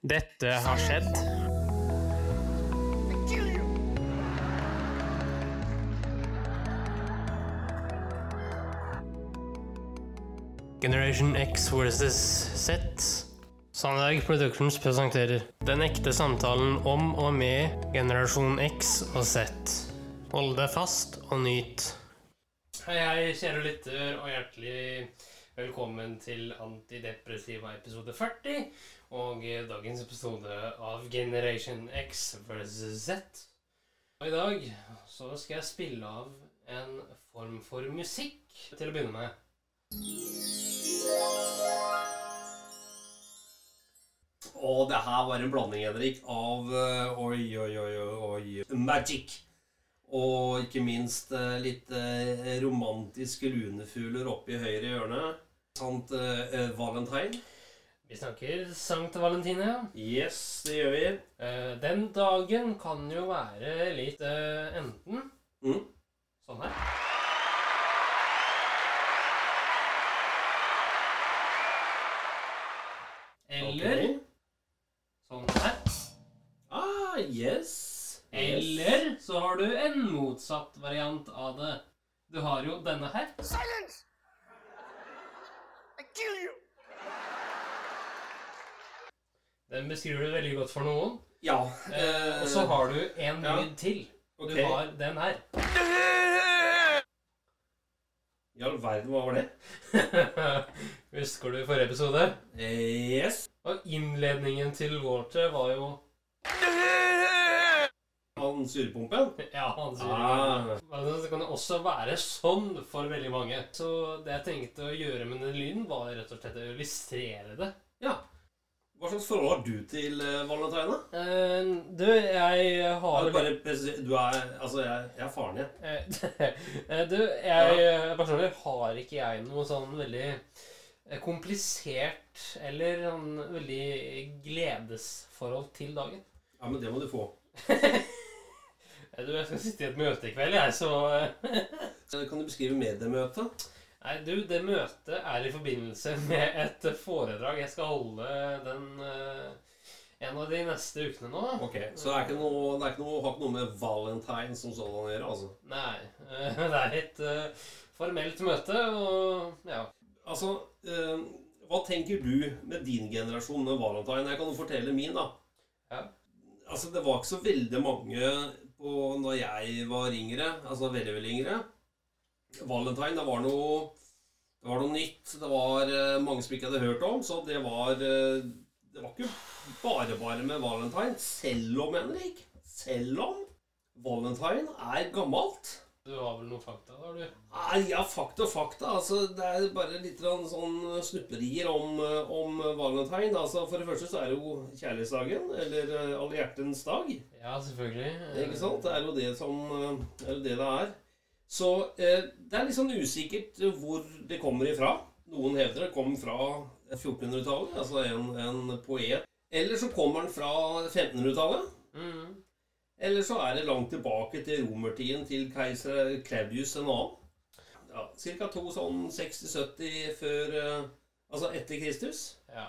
Dette har skjedd. Generation X versus Z. Sandberg Productions presenterer Den ekte samtalen om og med generasjon X og Z. Hold deg fast og nyt. Hei, hei, kjære lytter, og hjertelig velkommen til Antidepressiva episode 40. Og dagens episode av Generation X versus Z. Og i dag så skal jeg spille av en form for musikk til å begynne med. Og det her var en blanding, Henrik, av uh, oi, oi, oi, oi, magic. Og ikke minst uh, litt uh, romantiske lunefugler oppe i høyre hjørne. Sant eh, valentine? Vi snakker Sankt Valentine. ja. Yes, det gjør vi. Eh, Den dagen kan jo være litt eh, enten Mm. sånn her Eller okay. sånn her. Ah, yes. Eller så har du en motsatt variant av det. Du har jo denne her. Silence! Den beskriver du veldig godt for noen. Ja. Eh, og så har du en ja. lyd til. Okay. Du har den her. I all verden, hva var det? Husker du forrige episode? Eh, yes. Og innledningen til Water var jo Han surpumpen? Ja, han surpumpen. Ah. Det kan også være sånn for veldig mange. Så det jeg tenkte å gjøre med den lyden, var rett og slett å illustrere det. Ja. Hva slags forhold har du til uh, valentine? Eh, du, jeg har Ja, bare Du er Altså, jeg, jeg er faren, din. Uh, Du, jeg ja. personlig har ikke jeg noe sånn veldig komplisert eller sånn veldig gledesforhold til dagen. Ja, men det må du få. Du, jeg skal sitte i et møte i kveld, jeg, så Kan du beskrive mediemøtet? Nei, du, det møtet er i forbindelse med et foredrag jeg skal holde den uh, en av de neste ukene nå. Ok, Så det er ikke noe, det er ikke noe, har ikke noe med valentine som sådan å gjøre? altså? Nei, Uh, det er et uh, formelt møte, og ja. Altså, Hva tenker du med din generasjon med valentine? Jeg kan jo fortelle min, da. Ja. Altså, Det var ikke så veldig mange på når jeg var yngre, altså veldig, veldig yngre. Valentine, det var noe det var noe nytt. Det var eh, mange som ikke hadde hørt om. Så det var eh, Det var ikke bare bare med valentine. Selv om, Henrik, selv om valentine er gammelt. Du har vel noen fakta, da, du? Nei, ja, fakta og fakta. Altså, det er bare litt sånn snupperier om, eh, om valentine. Altså, for det første så er det jo kjærlighetsdagen, eller allhjertens dag. Ja, selvfølgelig. Ikke sant? Det er jo det som er jo det det er. Så eh, det er litt sånn usikkert hvor det kommer ifra. Noen hevder det kommer fra 1400-tallet, altså en, en poet. Eller så kommer den fra 1500-tallet. Mm. Eller så er det langt tilbake til romertiden, til keiser Claudius en annen. Ja, Ca. to sånn 60-70 før eh, Altså etter Kristus. Ja.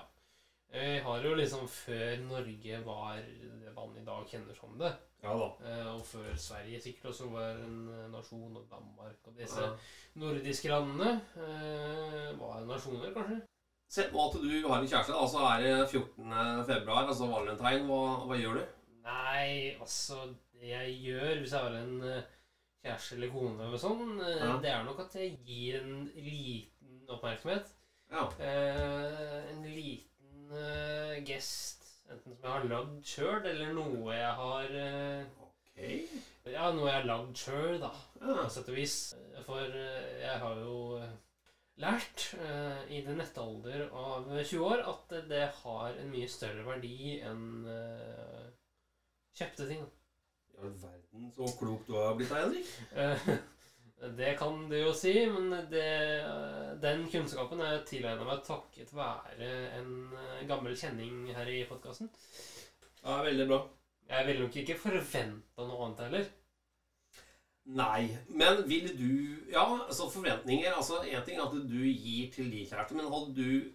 Vi har jo liksom før Norge var det man i dag kjenner som det, Ja da. eh, og før Sverige sikkert også var en eh, nasjon, og Danmark og disse Ja. nordiske landene eh, var nasjoner, kanskje. Sett nå at du har en kjæreste, altså er det 14. februar, altså valentine. Hva, hva gjør du? Nei, altså Det jeg gjør hvis jeg har en kjæreste eller kone, eller sånn, Ja. det er nok at jeg gir en liten oppmerksomhet. Ja. Eh, en liten eh, gest, enten som jeg har lagd sjøl, eller noe jeg har eh, Ok. Ja, noe jeg har lagd sjøl, da, Ja. på sett og vis. For eh, jeg har jo eh, lært uh, i den nette alder av 20 år at det har en mye større verdi enn uh, kjøpte ting. I all verden, så klok du har blitt da, Henrik. Det kan du jo si, men det, den kunnskapen er tilegna meg takket være en eh, gammel kjenning her i podkasten. Ja, veldig bra. Jeg ville nok ikke forventa noe annet heller. Nei, men vil du Ja, altså forventninger altså En ting er at du gir til de kjæreste, men hadde du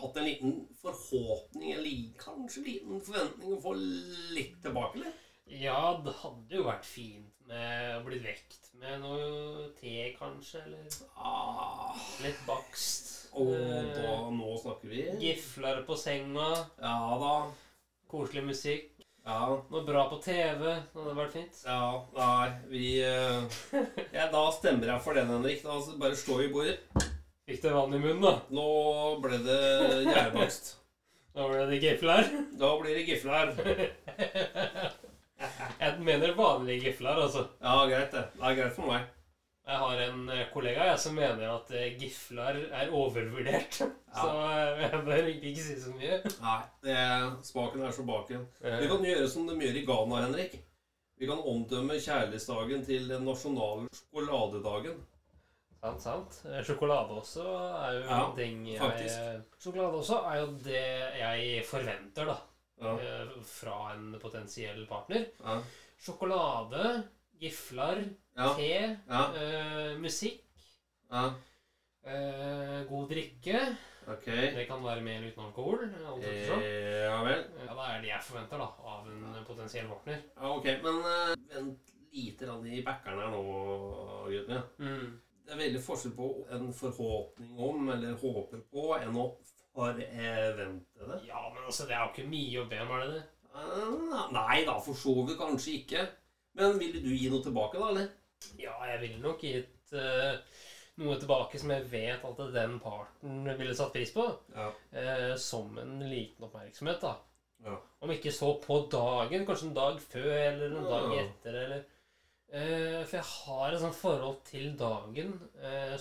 hatt en liten forhåpning, eller kanskje en liten forventning å få litt tilbake, eller? Ja, det hadde jo vært fint med å bli vekt med noe te, kanskje, eller Ah, litt bakst. og oh, da, nå snakker vi. Gifler på senga, Ja da. koselig musikk, Ja, noe bra på TV. Det hadde vært fint. ja, nei, vi eh, ja, Da stemmer jeg for den, Henrik. Da bare slår vi i bordet. Fikk det vann i munnen, da? Nå ble det gjærbakst. Da ble det gifler. Da blir det gifler. Jeg mener vanlige gifler, altså. Ja, greit det. Det er greit for meg. Jeg har en eh, kollega jeg, som mener at eh, gifler er overvurdert. Så eh, jeg bør egentlig ikke si så mye. Nei, det, smaken er så baken. Vi kan gjøre som de gjør i Ghana, Henrik. Vi kan omdømme kjærlighetsdagen til den nasjonale sjokoladedagen. Sant, sant. Sjokolade også er jo Ja, en ting jeg faktisk. Sjokolade også er jo det jeg forventer, da. Ja, eh, Fra en potensiell partner. ja, Sjokolade, gifler, ja, te, ja, eh, musikk, ja. eh, god drikke. Okay. Det kan være med eller uten alkohol. Eh, ja vel. Ja, det er det jeg forventer da, av en potensiell partner. Ja, ok, men uh, vent lite grann i backeren her nå, guttene. Mm. Det er veldig forskjell på en forhåpning om, eller håper på, enn å forvente det. Ja, men altså, det er jo ikke mye å be om, er det det? Eh, Nei da, for så vidt kanskje ikke. Men ville du gi noe tilbake, da, eller? Ja, jeg ville nok gitt uh, noe tilbake som jeg vet at den parten ville satt pris på. Ja. Uh, som en liten oppmerksomhet, da. Ja. Om ikke så på dagen, kanskje en dag før eller en dag Ja. etter, eller Uh, For jeg har et sånt forhold til dagen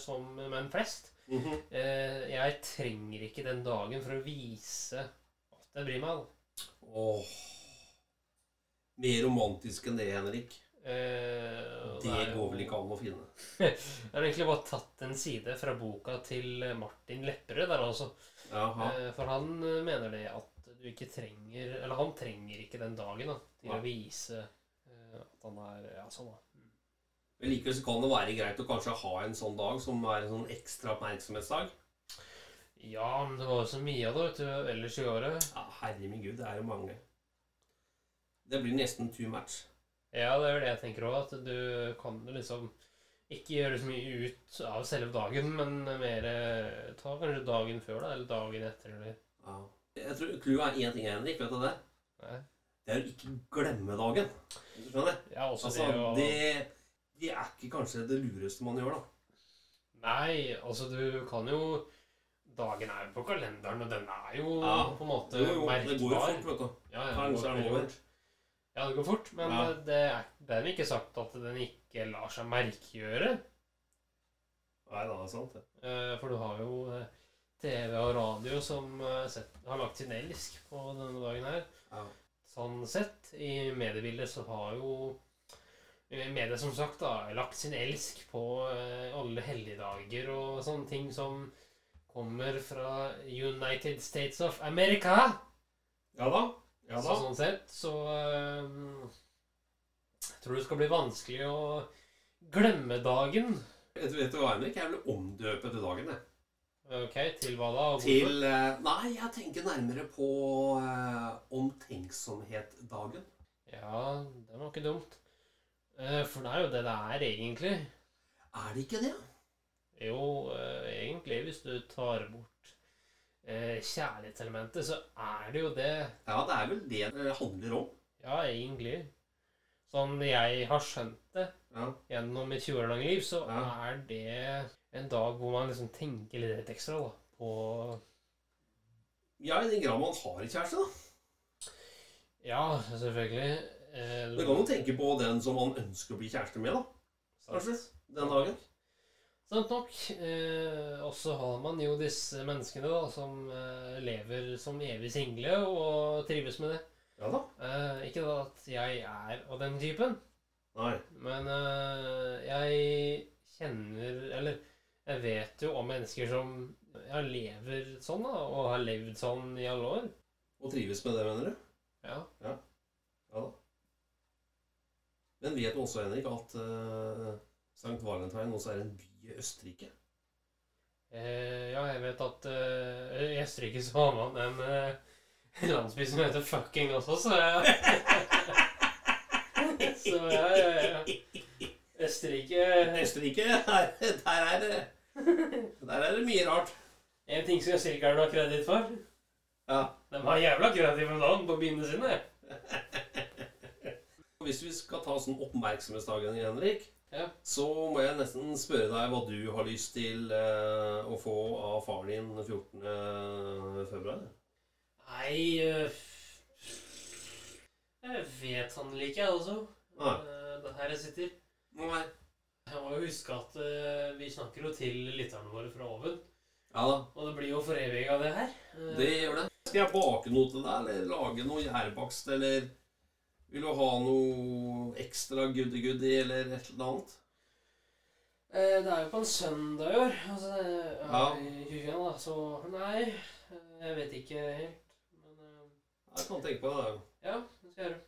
som menn flest. Eh, jeg trenger ikke den dagen for å vise at jeg bryr meg. Åh. Mer romantisk enn det, Henrik. Eh, Det er går vel ikke an å finne. Jeg har egentlig bare tatt en side fra boka til Martin Lepperød der altså. Eh, For han eh, mener det at du ikke trenger Eller han trenger ikke den dagen da, til ja. å vise eh, at han er Ja, sånn, da. Men likevel så kan det være greit å kanskje ha en sånn dag som er en sånn ekstra oppmerksomhetsdag. Ja, men det var jo så mye av det vet du, ellers i året. Ja, herre min gud, det er jo mange. Det blir nesten too much. Ja, det er det jeg tenker òg. At du kan liksom ikke gjøre så mye ut av selve dagen, men mer eh, ta kanskje dagen før, da, eller dagen etter, eller Ja. Jeg tror Clouet er én ting, Henrik. Vet du det? Nei. Det er å ikke glemme dagen. Du skjønner? Ja, også Altså, det å det, det er ikke kanskje det lureste man gjør, da. Nei, altså du kan jo Dagen er jo på kalenderen, og den er jo Ja. på en måte Jo, jo, det går jo fort, vet du. Ja, ja, det går fort. Ja, det går fort, men Ja. det er dermed ikke sagt at den ikke lar seg merkegjøre. Nei det er sant, det. Eh, For du har jo eh, TV og radio som eh, har lagt sin elsk på denne dagen her. Ja. Sånn sett, i mediebildet så har jo media som sagt da lagt sin elsk på eh, alle helligdager og sånne ting som kommer fra United States of America. Ja da. Ja Så da. sånn sett så um, Jeg tror det skal bli vanskelig å glemme dagen. Vet, vet du hva, Henrik? Jeg vil omdøpe til dagen, jeg. Ok, til hva da? hvorfor? Til eh, Nei, jeg tenker nærmere på uh, omtenksomhet-dagen. Ja, det var ikke dumt. Eh, For det er jo det det er, egentlig. Er det ikke det? Jo, eh, egentlig, hvis du tar bort eh, kjærlighetselementet, så er det jo det. Ja, det er vel det det handler om. Ja, egentlig. Sånn jeg har skjønt det Ja. gjennom mitt 20 år lange liv, så Ja. er det en dag hvor man liksom tenker litt ekstra da, på ja, i den grad man har en kjæreste, da. Ja, selvfølgelig. Eh, Du kan jo tenke på den som man ønsker å bli kjæreste med, da. Kanskje. Den dagen. Sant nok. Eh, og så har man jo disse menneskene da, som eh, lever som evig single og trives med det. Ja da. Eh, ikke da at jeg er av den typen, Nei. men eh, jeg kjenner Eller jeg vet jo om mennesker som ja, lever sånn, da, og har levd sånn i alle år. Og trives med det, mener du? Ja. Ja da. Men vet du også, Henrik, at uh, St. Valentine også er en by i Østerrike? Eh, ja, jeg vet at uh, i Østerrike så har man en uh, landsby som heter fucking også, så jeg Så ja, ja, ja. Østerrike Østerrike, der, der, er det, der er det mye rart. En ting som østerrikerne har kreditt for Ja. De har jævla kreative navn på byene sine. Hvis vi skal ta sånn oppmerksomhetsdagen, Henrik, Ja. så må jeg nesten spørre deg hva du har lyst til eh, å få av faren din 14. februar. Nei øh, Jeg vet sannelig ikke, jeg også. Nei. Eh, Det her jeg sitter. Nei. Jeg må jo huske at eh, vi snakker jo til lytterne våre fra oven. Ja da, Og det blir jo foreviga, det her. Eh, det gjør det. Skal jeg bake noe til deg, eller lage noe gjærbakst, eller vil du ha noe ekstra goody-goody, eller et eller annet? eh, Det er jo på en søndag i år. Altså, Ja. i 21, da, så nei. eh, Jeg vet ikke helt. Men eh, Jeg kan tenke på det. ja, det skal jeg gjøre.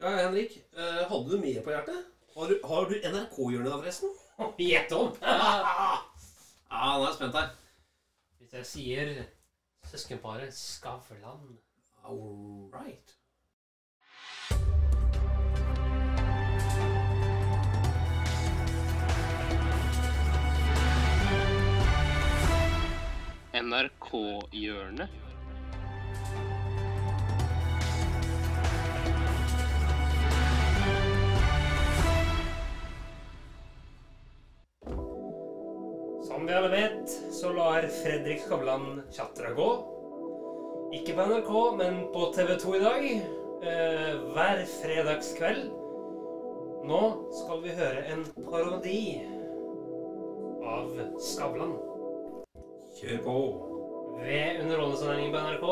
Ja, Henrik, eh, hadde du mye på hjertet? Har du, har du NRK-hjørnet da, forresten? Gjett om! Ja, nå er jeg spent her. Hvis jeg sier søskenparet Skavlan All right. NRK-hjørnet. Som vi alle vet, så lar Fredrik Skavlan Tjatra gå. Ikke på NRK, men på TV 2 i dag. Eh, hver fredagskveld. Nå skal vi høre en parodi av Skavlan Kjør på. ved Underholdningsavdelingen på NRK.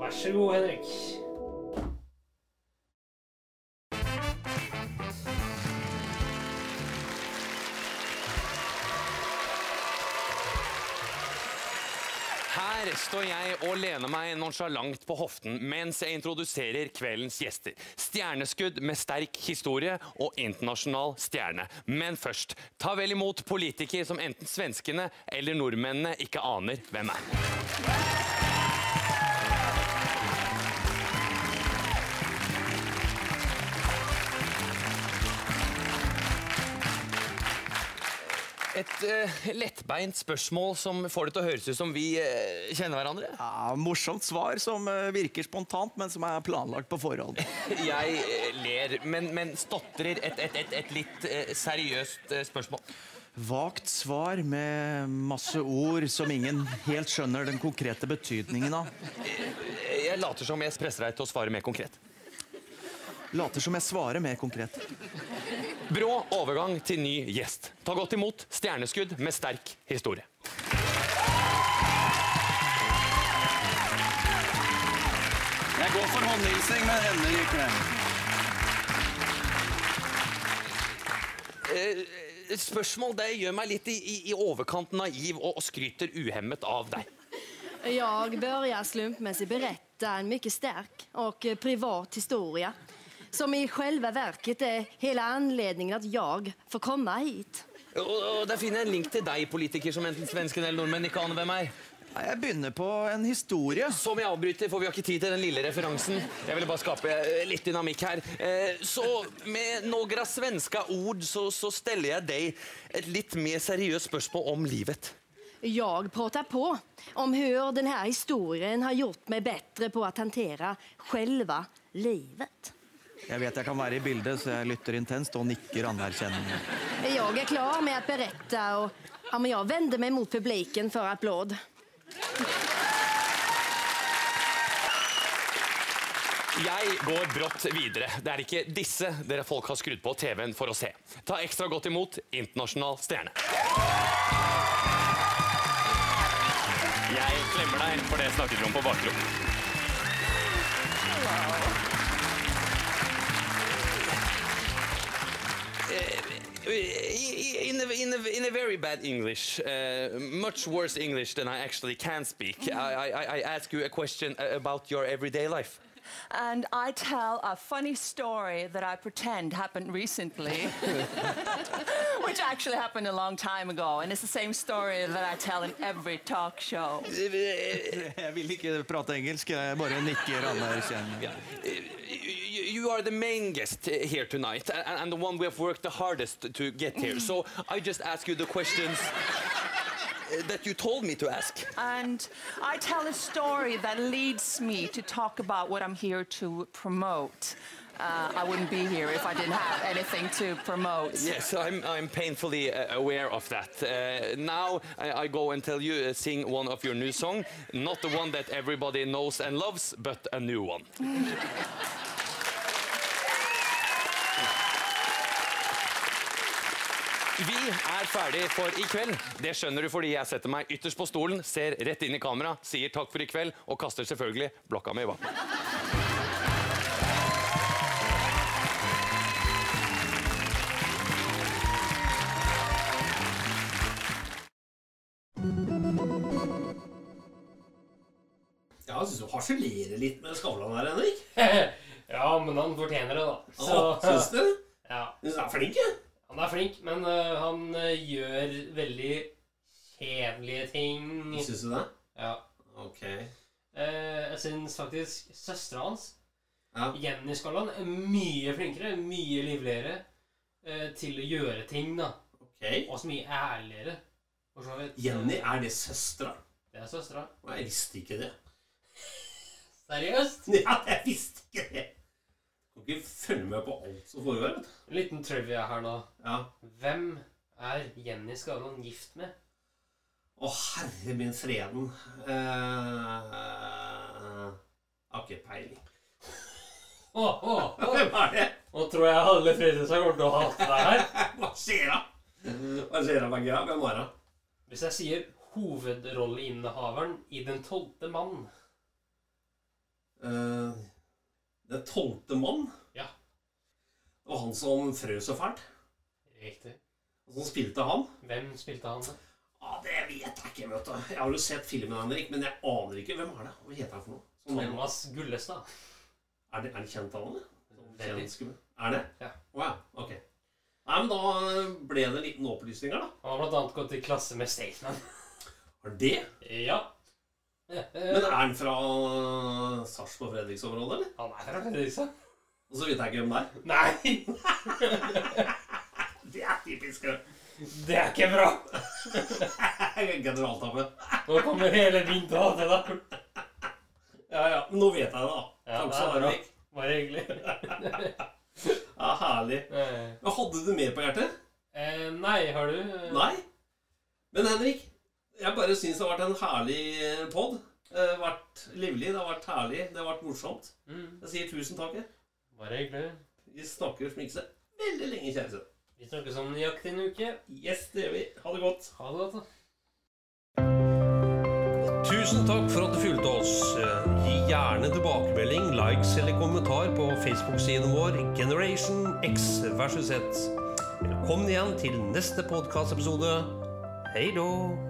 Vær så god, Henrik. Her står jeg og lener meg nonsjalant på hoften mens jeg introduserer kveldens gjester. Stjerneskudd med sterk historie og internasjonal stjerne. Men først, ta vel imot politikere som enten svenskene eller nordmennene ikke aner hvem er. Et uh, lettbeint spørsmål som får det til å høres ut som vi uh, kjenner hverandre. Ja, morsomt svar som uh, virker spontant, men som er planlagt på forhånd. Jeg ler, men, men stotrer et, et, et, et litt seriøst spørsmål. Vagt svar med masse ord som ingen helt skjønner den konkrete betydningen av. Jeg later som jeg presser deg til å svare mer konkret. Later som jeg svarer mer konkret. Brå overgang til ny gjest. Ta godt imot stjerneskudd med sterk historie. Jeg går for håndhilsing med henne i klem. Eh, spørsmål det gjør meg litt i, i, i overkant naiv og, og skryter uhemmet av deg. Jeg börjar slumpmässigt berätta en mycket stark och eh, privat historia som i själva verket är hela anledningen att jag får komma hit. Og, og Der finner jeg en link til deg, politiker som enten svensken eller nordmenn ikke aner hvem er. Nei, Jeg begynner på en historie. Som jeg avbryter, for vi har ikke tid til den lille referansen. Jeg ville bare skape eh, litt dynamikk her. Eh, Så med några svenska ord så, så steller jeg deg et litt mer seriøst spørsmål om livet. Jag pratar på om hur den här historien har gjort mig bättre på att hantera själva livet. Jeg vet jeg kan være i bildet, så jeg lytter intenst og nikker anerkjennende. Jeg er klar med å berette, og ja, men jeg vender meg mot publiken for applåd. Jeg går brått videre. Det er ikke disse dere folk har skrudd på TV-en for å se. Ta ekstra godt imot internasjonal stjerne. Jeg klemmer deg, for det snakket vi om på bakrommet. In a, in, a, in a very bad English, uh, much worse English than I actually can speak, I, I, I ask you a question uh, about your everyday life. and I tell a funny story that I pretend happened recently, which actually happened a long time ago. And it's the same story that I tell in every talk show. Jeg vil ikke prate engelsk, jeg bare nikker anerkjennende. You, are the main guest here tonight and, and the one we have worked the hardest to get here. So I just ask you the questions uh, that you told me to ask. And I tell a story that leads me to talk about what I'm here to promote. Uh, I wouldn't be here if I didn't have anything to promote. Yes, I'm, I'm painfully uh, aware of that. Uh, now I, I go and tell you, uh, sing one of your new song, not the one that everybody knows and loves, but a new one. Vi er ferdig for i kveld. Det skjønner du fordi jeg setter meg ytterst på stolen, ser rett inn i kamera, sier takk for i kveld og kaster selvfølgelig blokka mi i vann. Ja, jeg syns du harselerer litt med Skavlan her, Henrik. ja, men han fortjener det, da. Så, syns du? ja. Du er flink, jeg? Han er flink, men øh, han øh, gjør veldig kjedelige ting. Syns du det? Ja. Ok. Eh, jeg syns faktisk søstera hans, Ja. Jenny Skalland, er mye flinkere, mye livligere eh, til å gjøre ting, da. ok. Også mye ærligere. For så vidt. Jenny, er det søstera? Det er søstera. Og Jeg visste ikke det. Seriøst? Ja, jeg visste ikke det. Kan ikke følge med på alt som foregår. vet du. En liten trivia her nå. Ja. Hvem er Jenny Skavlan gift med? Å, herre min freden. Eh, Jeg har ikke peiling. Åh, åh, åh. Hvem er det? Nå tror jeg alle Fredrikstad kommer til å hate deg her. Hva skjer da? Hva skjer da, Maggia? Hvem er det? Hvis jeg sier hovedrolleinnehaveren i Den tolvte mann Eh, Den tolvte mann? Ja. Det var han som frøs så fælt? Riktig. Og som spilte han? Hvem spilte han? da? Ja, Det vet jeg ikke. vet du. Jeg har jo sett filmen, Henrik, men jeg aner ikke. Hvem er det? Hva heter han for noe? Som Thomas Gullestad. er, det, er det kjent av han? Veldig. Er det? Ja. Oh, ja. Ok. Nei, men Da ble det en liten opplysning her, da. Han har blant annet gått i klasse med Staysman. Har det? Ja. Men er han fra Sarpsborg Fredriksområdet, eller? Han er fra Fredrikstad. Og så vet jeg ikke hvem det er. Nei! Det er typisk. det. Er ikke bra! Generaltabbe. Nå kommer hele din til å deg. Ja, ja. Nå vet jeg det, da. Ja, Takk det er bra. Bare hyggelig. Ja, herlig. Hadde du mer på hjertet? eh, nei, har du Nei. Men Henrik, jeg bare syns det har vært en herlig pod. Det har vært livlig, det har vært herlig, det har vært morsomt. Mm, Jeg sier tusen takk. bare hyggelig. Vi snakker smikse veldig lenge, kjære sønn. Vi snakkes om nøyaktig en uke. Yes, det gjør vi. Ha det godt. Ha det godt, da. Tusen takk for at du fulgte oss. Gi gjerne tilbakemelding, likes eller kommentar på Facebook-siden vår Generation X versus Z. Velkommen igjen til neste podkastepisode. Hei då!